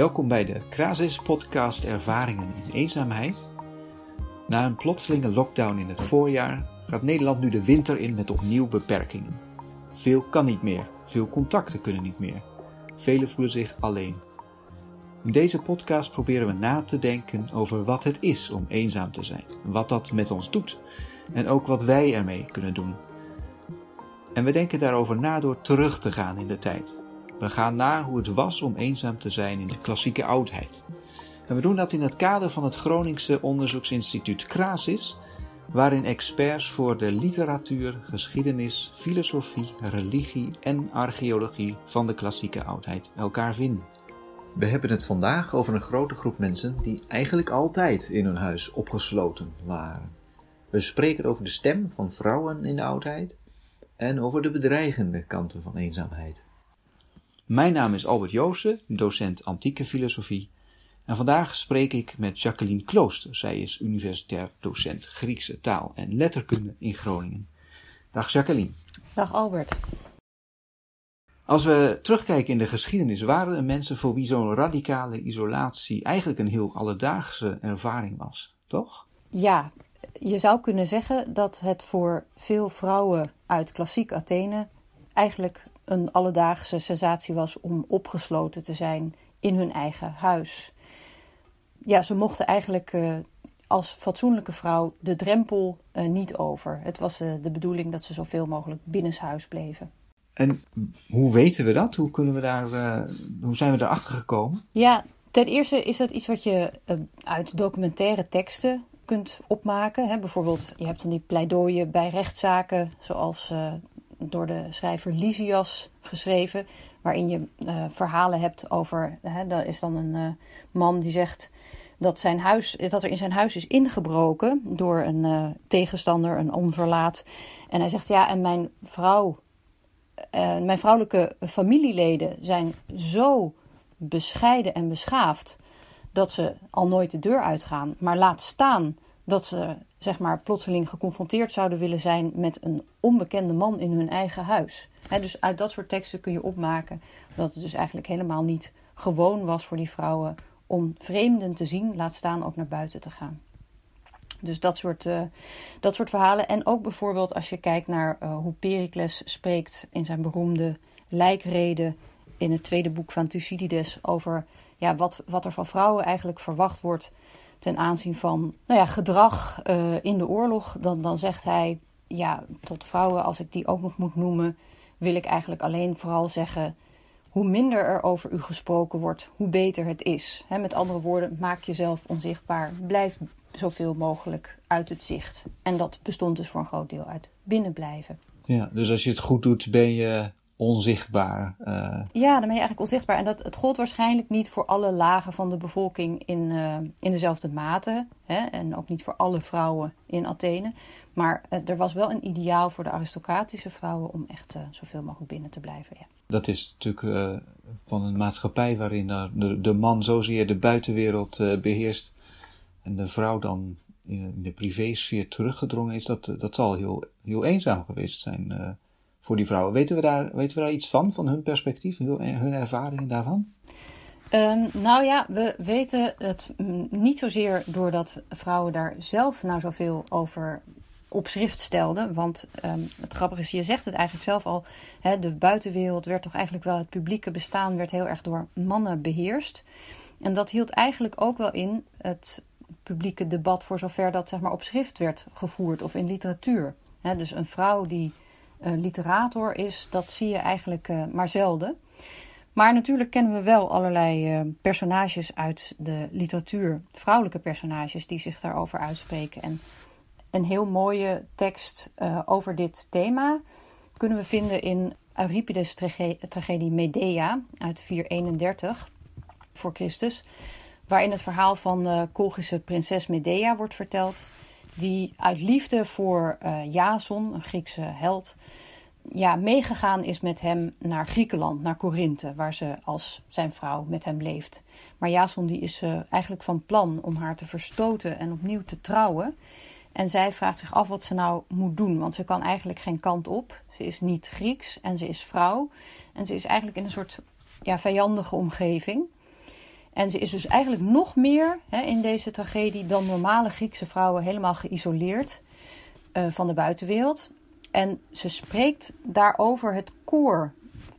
Welkom bij de Krasis podcast Ervaringen in eenzaamheid. Na een plotselinge lockdown in het voorjaar gaat Nederland nu de winter in met opnieuw beperkingen. Veel kan niet meer, veel contacten kunnen niet meer. Velen voelen zich alleen. In deze podcast proberen we na te denken over wat het is om eenzaam te zijn, wat dat met ons doet en ook wat wij ermee kunnen doen. En we denken daarover na door terug te gaan in de tijd. We gaan na hoe het was om eenzaam te zijn in de klassieke oudheid. En we doen dat in het kader van het Groningse onderzoeksinstituut Crasis, waarin experts voor de literatuur, geschiedenis, filosofie, religie en archeologie van de klassieke oudheid elkaar vinden. We hebben het vandaag over een grote groep mensen die eigenlijk altijd in hun huis opgesloten waren. We spreken over de stem van vrouwen in de oudheid en over de bedreigende kanten van eenzaamheid. Mijn naam is Albert Joosten, docent antieke filosofie. En vandaag spreek ik met Jacqueline Klooster. Zij is universitair docent Griekse taal en letterkunde in Groningen. Dag Jacqueline. Dag Albert. Als we terugkijken in de geschiedenis, waren er mensen voor wie zo'n radicale isolatie eigenlijk een heel alledaagse ervaring was, toch? Ja, je zou kunnen zeggen dat het voor veel vrouwen uit klassiek Athene eigenlijk een alledaagse sensatie was om opgesloten te zijn in hun eigen huis. Ja, ze mochten eigenlijk uh, als fatsoenlijke vrouw de drempel uh, niet over. Het was uh, de bedoeling dat ze zoveel mogelijk binnenshuis bleven. En hoe weten we dat? Hoe, kunnen we daar, hoe zijn we daarachter gekomen? Ja, ten eerste is dat iets wat je uit documentaire teksten kunt opmaken. Hè. Bijvoorbeeld, je hebt dan die pleidooien bij rechtszaken, zoals door de schrijver Lysias geschreven, waarin je uh, verhalen hebt over. Hè, is dan een uh, man die zegt dat, zijn huis, dat er in zijn huis is ingebroken door een uh, tegenstander, een onverlaat. En hij zegt: Ja, en mijn vrouw, mijn vrouwelijke familieleden zijn zo bescheiden en beschaafd dat ze al nooit de deur uitgaan. Maar laat staan dat ze zeg maar, plotseling geconfronteerd zouden willen zijn met een onbekende man in hun eigen huis. dus uit dat soort teksten kun je opmaken dat het dus eigenlijk helemaal niet gewoon was voor die vrouwen om vreemden te zien, laat staan ook naar buiten te gaan. Dus dat soort, uh, dat soort verhalen. En ook bijvoorbeeld als je kijkt naar uh, hoe Pericles spreekt in zijn beroemde lijkreden in het tweede boek van Thucydides over ja, wat, wat er van vrouwen eigenlijk verwacht wordt ten aanzien van nou ja, gedrag uh, in de oorlog, dan, dan zegt hij ja, tot vrouwen, als ik die ook nog moet noemen, wil ik eigenlijk alleen vooral zeggen: hoe minder er over u gesproken wordt, hoe beter het is. Met andere woorden, maak jezelf onzichtbaar. Blijf zoveel mogelijk uit het zicht. En dat bestond dus voor een groot deel uit binnenblijven. Ja, dus als je het goed doet, ben je onzichtbaar. Uh... Ja, dan ben je eigenlijk onzichtbaar. En dat, het gold waarschijnlijk niet voor alle lagen van de bevolking in, uh, in dezelfde mate. Hè? En ook niet voor alle vrouwen in Athene. Maar uh, er was wel een ideaal voor de aristocratische vrouwen om echt zoveel mogelijk binnen te blijven. Ja. Dat is natuurlijk van een maatschappij waarin de, de man zozeer de buitenwereld beheerst. En de vrouw dan in de privésfeer teruggedrongen is. Dat, dat zal heel, heel eenzaam geweest zijn voor die vrouwen. Weten we daar, weten we daar iets van, van hun perspectief, hun ervaringen daarvan? Um, nou ja, we weten het niet zozeer doordat vrouwen daar zelf nou zoveel over op schrift stelden. Want um, het grappige is, je zegt het eigenlijk zelf al. Hè, de buitenwereld werd toch eigenlijk wel, het publieke bestaan werd heel erg door mannen beheerst. En dat hield eigenlijk ook wel in het publieke debat voor zover dat zeg maar, op schrift werd gevoerd of in literatuur. dus een vrouw die literator is, dat zie je eigenlijk uh, maar zelden. Maar natuurlijk kennen we wel allerlei uh, personages uit de literatuur, vrouwelijke personages die zich daarover uitspreken. En een heel mooie tekst over dit thema kunnen we vinden in Euripides' tragedie Medea uit 431 voor Christus, waarin het verhaal van de Colchische prinses Medea wordt verteld die uit liefde voor uh, Jason, een Griekse held, ja, meegegaan is met hem naar Griekenland, naar Korinthe, waar ze als zijn vrouw met hem leeft. Maar Jason die is uh, eigenlijk van plan om haar te verstoten en opnieuw te trouwen. En zij vraagt zich af wat ze nou moet doen, want ze kan eigenlijk geen kant op. Ze is niet Grieks en ze is vrouw. En ze is eigenlijk in een soort ja, vijandige omgeving. En ze is dus eigenlijk nog meer hè, in deze tragedie dan normale Griekse vrouwen helemaal geïsoleerd uh, van de buitenwereld. En ze spreekt daarover het koor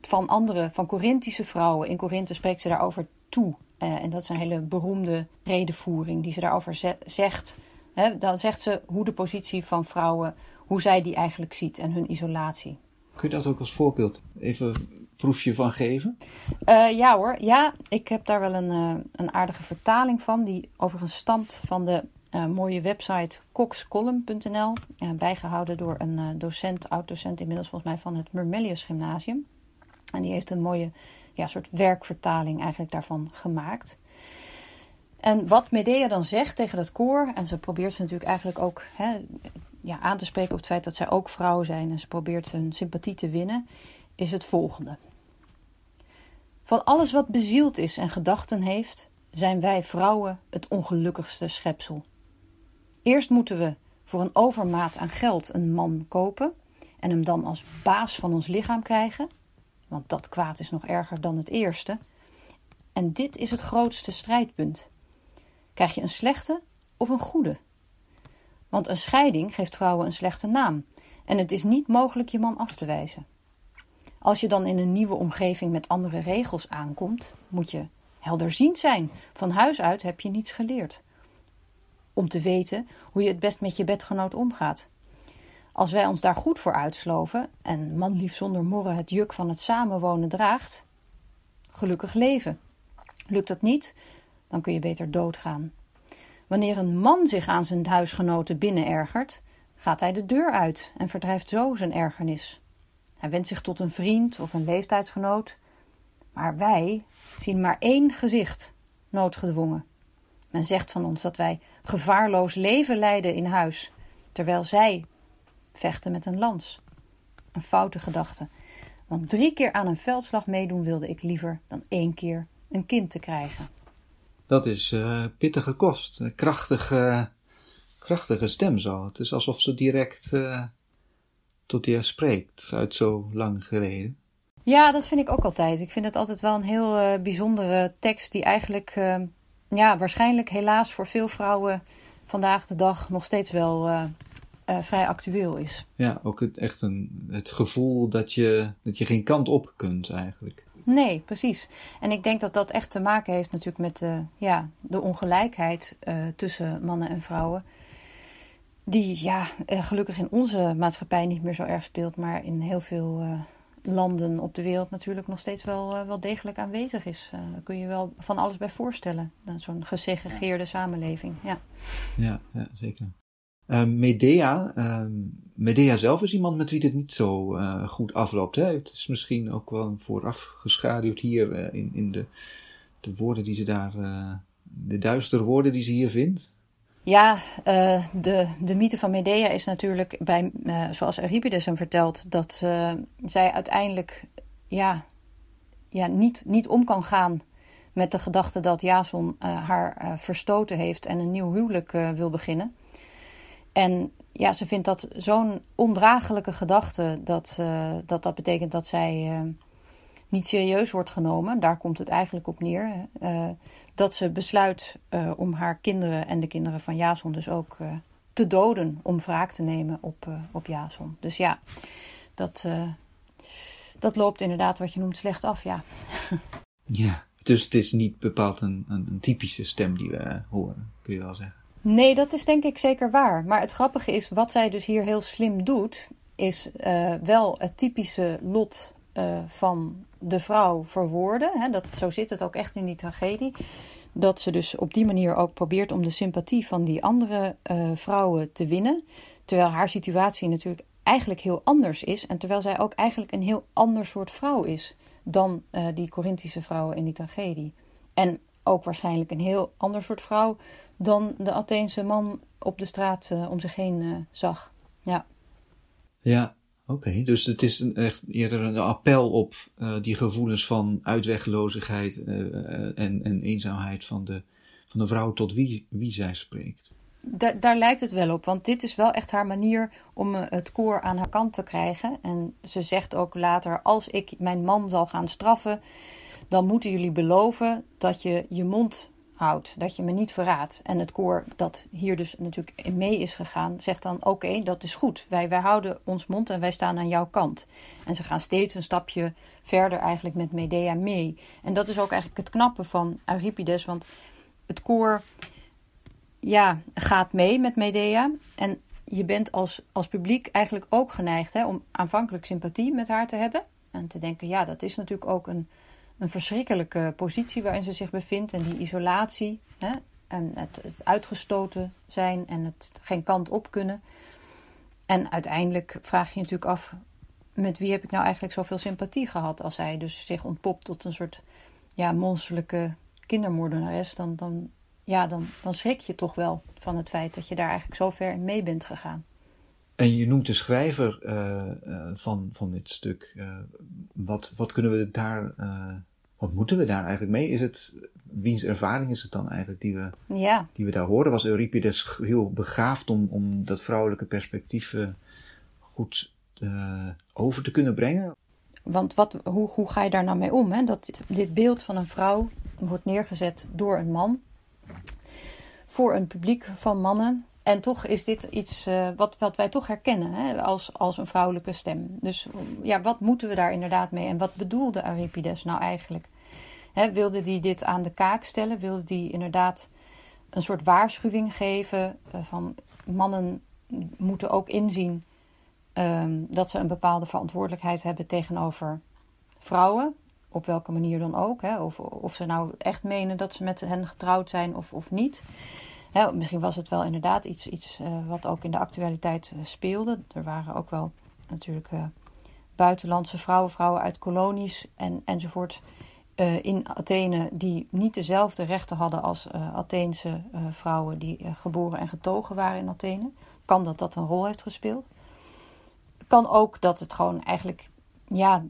van andere, van Corinthische vrouwen. In Korinthe spreekt ze daarover toe. Uh, en dat is een hele beroemde redenvoering die ze daarover ze zegt. Hè, dan zegt ze hoe de positie van vrouwen, hoe zij die eigenlijk ziet en hun isolatie. Kun je dat ook als voorbeeld even proefje van geven? Uh, ja hoor, ja, ik heb daar wel een, uh, een aardige vertaling van, die overigens stamt van de uh, mooie website coxcolumn.nl, bijgehouden door een docent, oud-docent inmiddels volgens mij van het Murmelius Gymnasium. En die heeft een mooie ja, soort werkvertaling eigenlijk daarvan gemaakt. En wat Medea dan zegt tegen dat koor, en ze probeert ze natuurlijk eigenlijk ook hè, ja, aan te spreken op het feit dat zij ook vrouw zijn en ze probeert hun sympathie te winnen, is het volgende. Van alles wat bezield is en gedachten heeft, zijn wij vrouwen het ongelukkigste schepsel. Eerst moeten we voor een overmaat aan geld een man kopen en hem dan als baas van ons lichaam krijgen, want dat kwaad is nog erger dan het eerste. En dit is het grootste strijdpunt. Krijg je een slechte of een goede? Want een scheiding geeft vrouwen een slechte naam en het is niet mogelijk je man af te wijzen. Als je dan in een nieuwe omgeving met andere regels aankomt, moet je helderziend zijn. Van huis uit heb je niets geleerd. Om te weten hoe je het best met je bedgenoot omgaat. Als wij ons daar goed voor uitsloven en manlief zonder morren het juk van het samenwonen draagt, gelukkig leven. Lukt dat niet, dan kun je beter doodgaan. Wanneer een man zich aan zijn huisgenoten binnen ergert, gaat hij de deur uit en verdrijft zo zijn ergernis. Hij wendt zich tot een vriend of een leeftijdsgenoot. Maar wij zien maar één gezicht, noodgedwongen. Men zegt van ons dat wij gevaarloos leven leiden in huis, terwijl zij vechten met een lans. Een foute gedachte, want drie keer aan een veldslag meedoen wilde ik liever dan één keer een kind te krijgen. Dat is uh, pittige kost, een krachtige, krachtige stem zo. Het is alsof ze direct uh, tot je spreekt uit zo lang geleden. Ja, dat vind ik ook altijd. Ik vind het altijd wel een heel uh, bijzondere tekst die eigenlijk, uh, ja, waarschijnlijk helaas voor veel vrouwen vandaag de dag nog steeds wel uh, vrij actueel is. Ja, ook het, echt een, het gevoel dat je, dat je geen kant op kunt eigenlijk. Nee, precies. En ik denk dat dat echt te maken heeft natuurlijk met ja, de ongelijkheid tussen mannen en vrouwen die ja, eh, gelukkig in onze maatschappij niet meer zo erg speelt, maar in heel veel uh, landen op de wereld natuurlijk nog steeds wel, uh, wel degelijk aanwezig is. Uh, daar kun je wel van alles bij voorstellen. Zo'n gesegregeerde samenleving. Ja, ja, ja zeker. Medea, ehm, Medea zelf is iemand met wie dit niet zo goed afloopt. Hè? Het is misschien ook wel vooraf geschaduwd hier in, in de, de woorden die ze daar, de duistere woorden die ze hier vindt. Ja, uh, de, de mythe van Medea is natuurlijk, bij, uh, zoals Euripides hem vertelt, dat uh, zij uiteindelijk ja, ja, niet, niet om kan gaan met de gedachte dat Jason haar verstoten heeft en een nieuw huwelijk wil beginnen. En ja, ze vindt dat zo'n ondraaglijke gedachte dat, dat dat betekent dat zij niet serieus wordt genomen. Daar komt het eigenlijk op neer. Uh, dat ze besluit uh, om haar kinderen en de kinderen van Jason dus ook uh, te doden. Om wraak te nemen op, op Jason. Dus ja, dat, dat loopt inderdaad wat je noemt slecht af, ja. ja, dus het is niet bepaald een, een, een typische stem die we horen, kun je wel zeggen. Nee, dat is denk ik zeker waar. Maar het grappige is, wat zij dus hier heel slim doet, is wel het typische lot uh, van de vrouw verwoorden. Hè, dat, zo zit het ook echt in die tragedie. Dat ze dus op die manier ook probeert om de sympathie van die andere uh, vrouwen te winnen. Terwijl haar situatie natuurlijk eigenlijk heel anders is. En terwijl zij ook eigenlijk een heel ander soort vrouw is dan uh, die Corinthische vrouwen in die tragedie. En ook waarschijnlijk een heel ander soort vrouw dan de Atheense man op de straat om zich heen zag. Ja. Ja, Oké, dus het is een, echt eerder een appel op uh, die gevoelens van uitwegloosheid uh, en, en, eenzaamheid van de, van de vrouw tot wie, wie zij spreekt. Da daar lijkt het wel op, want dit is wel echt haar manier om het koor aan haar kant te krijgen. En ze zegt ook later: Als ik mijn man zal gaan straffen, dan moeten jullie beloven dat je je mond dat je me niet verraadt. En het koor dat hier dus natuurlijk mee is gegaan, zegt dan oké, dat is goed. Wij, wij houden ons mond en wij staan aan jouw kant. En ze gaan steeds een stapje verder eigenlijk met Medea mee. En dat is ook eigenlijk het knappe van Euripides, want het koor ja, gaat mee met Medea. En je bent als, als publiek eigenlijk ook geneigd hè, om aanvankelijk sympathie met haar te hebben. En te denken, ja, dat is natuurlijk ook een, een verschrikkelijke positie waarin ze zich bevindt. En die isolatie hè, en het, het uitgestoten zijn en het geen kant op kunnen. En uiteindelijk vraag je je natuurlijk af, met wie heb ik nou eigenlijk zoveel sympathie gehad? Als zij dus zich ontpopt tot een soort ja, monsterlijke kindermoordenares, dan, dan, ja, dan, dan schrik je toch wel van het feit dat je daar eigenlijk zo ver mee bent gegaan. En je noemt de schrijver uh, uh, van, van dit stuk. Uh, wat, wat kunnen we daar, wat moeten we daar eigenlijk mee? Is het, wiens ervaring is het dan eigenlijk die we, ja. die we daar horen? Was Euripides heel begaafd om, om dat vrouwelijke perspectief goed over te kunnen brengen? Want wat, hoe, hoe ga je daar nou mee om? Hè? Dat dit beeld van een vrouw wordt neergezet door een man. Voor een publiek van mannen. En toch is dit iets uh, wat, wat wij toch herkennen hè, als, als een vrouwelijke stem. Dus ja, wat moeten we daar inderdaad mee? En wat bedoelde Euripides nou eigenlijk? Hè, wilde hij dit aan de kaak stellen? Wilde hij inderdaad een soort waarschuwing geven uh, van mannen moeten ook inzien um, dat ze een bepaalde verantwoordelijkheid hebben tegenover vrouwen? Op welke manier dan ook. Hè? Of, of ze nou echt menen dat ze met hen getrouwd zijn of, of niet. Misschien was het wel inderdaad iets, iets uh, wat ook in de actualiteit uh, speelde. Er waren ook wel natuurlijk uh, buitenlandse vrouwen, vrouwen uit kolonies en, enzovoort. in Athene die niet dezelfde rechten hadden als Atheense vrouwen die geboren en getogen waren in Athene. Kan dat dat een rol heeft gespeeld? Kan ook dat het gewoon eigenlijk ja,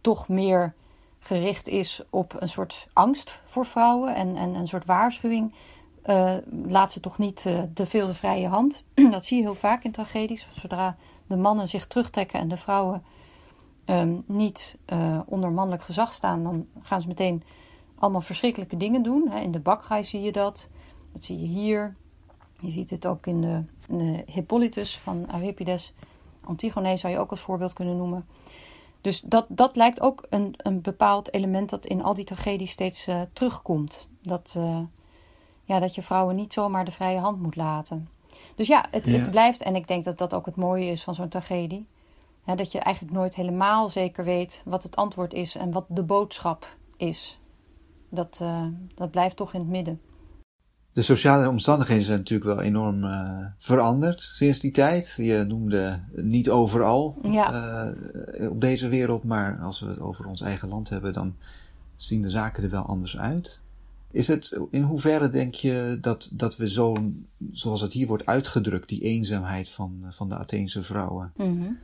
toch meer gericht is op een soort angst voor vrouwen en, en een soort waarschuwing. Uh, laat ze toch niet uh, te veel de vrije hand. dat zie je heel vaak in tragedies. Zodra de mannen zich terugtrekken en de vrouwen um, niet uh, onder mannelijk gezag staan, dan gaan ze meteen allemaal verschrikkelijke dingen doen. In de bakgaai zie je dat. Dat zie je hier. Je ziet het ook in de, Hippolytus van Euripides. Antigone zou je ook als voorbeeld kunnen noemen. Dus dat, dat lijkt ook een, een bepaald element dat in al die tragedies steeds terugkomt. Dat, ja, dat je vrouwen niet zomaar de vrije hand moet laten. Dus ja het, ja. het blijft, en ik denk dat dat ook het mooie is van zo'n tragedie. Dat je eigenlijk nooit helemaal zeker weet wat het antwoord is en wat de boodschap is. Dat, uh, dat blijft toch in het midden. De sociale omstandigheden zijn natuurlijk wel enorm uh, veranderd sinds die tijd. Je noemde niet overal ja. uh, op deze wereld, maar als we het over ons eigen land hebben, dan zien de zaken er wel anders uit. Is het, in hoeverre denk je dat, dat we zo, zoals het hier wordt uitgedrukt, die eenzaamheid van, van de Atheense vrouwen, mm -hmm.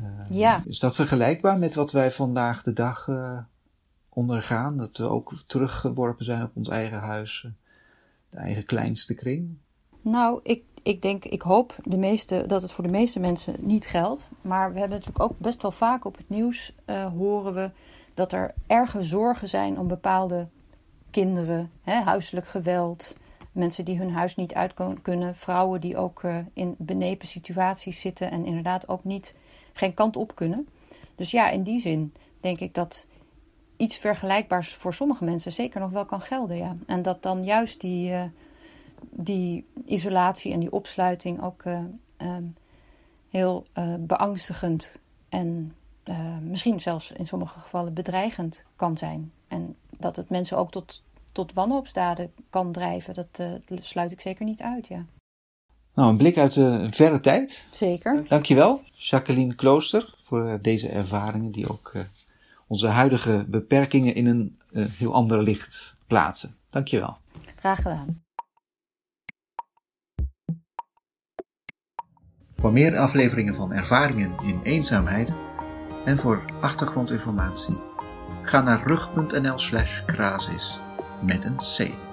uh, ja. is dat vergelijkbaar met wat wij vandaag de dag ondergaan? Dat we ook teruggeworpen zijn op ons eigen huis? de eigen kleinste kring? Nou, ik, ik denk, ik hoop de meeste, dat het voor de meeste mensen niet geldt. Maar we hebben natuurlijk ook best wel vaak op het nieuws uh, horen we dat er erge zorgen zijn om bepaalde kinderen, hè, huiselijk geweld, mensen die hun huis niet uit kunnen, vrouwen die ook uh, in benepen situaties zitten en inderdaad ook niet geen kant op kunnen. Dus ja, in die zin denk ik dat iets vergelijkbaars voor sommige mensen zeker nog wel kan gelden. Ja. En dat dan juist die, uh, die isolatie en die opsluiting ook uh, um, heel beangstigend en misschien zelfs in sommige gevallen bedreigend kan zijn. En dat het mensen ook tot, tot wanhoopsdaden kan drijven, dat sluit ik zeker niet uit. Ja. Nou, een blik uit een verre tijd. Zeker. Dankjewel, Jacqueline Klooster, voor deze ervaringen die ook onze huidige beperkingen in een heel ander licht plaatsen. Dankjewel. Graag gedaan. Voor meer afleveringen van Ervaringen in Eenzaamheid en voor achtergrondinformatie ga naar rug.nl/slash met een C.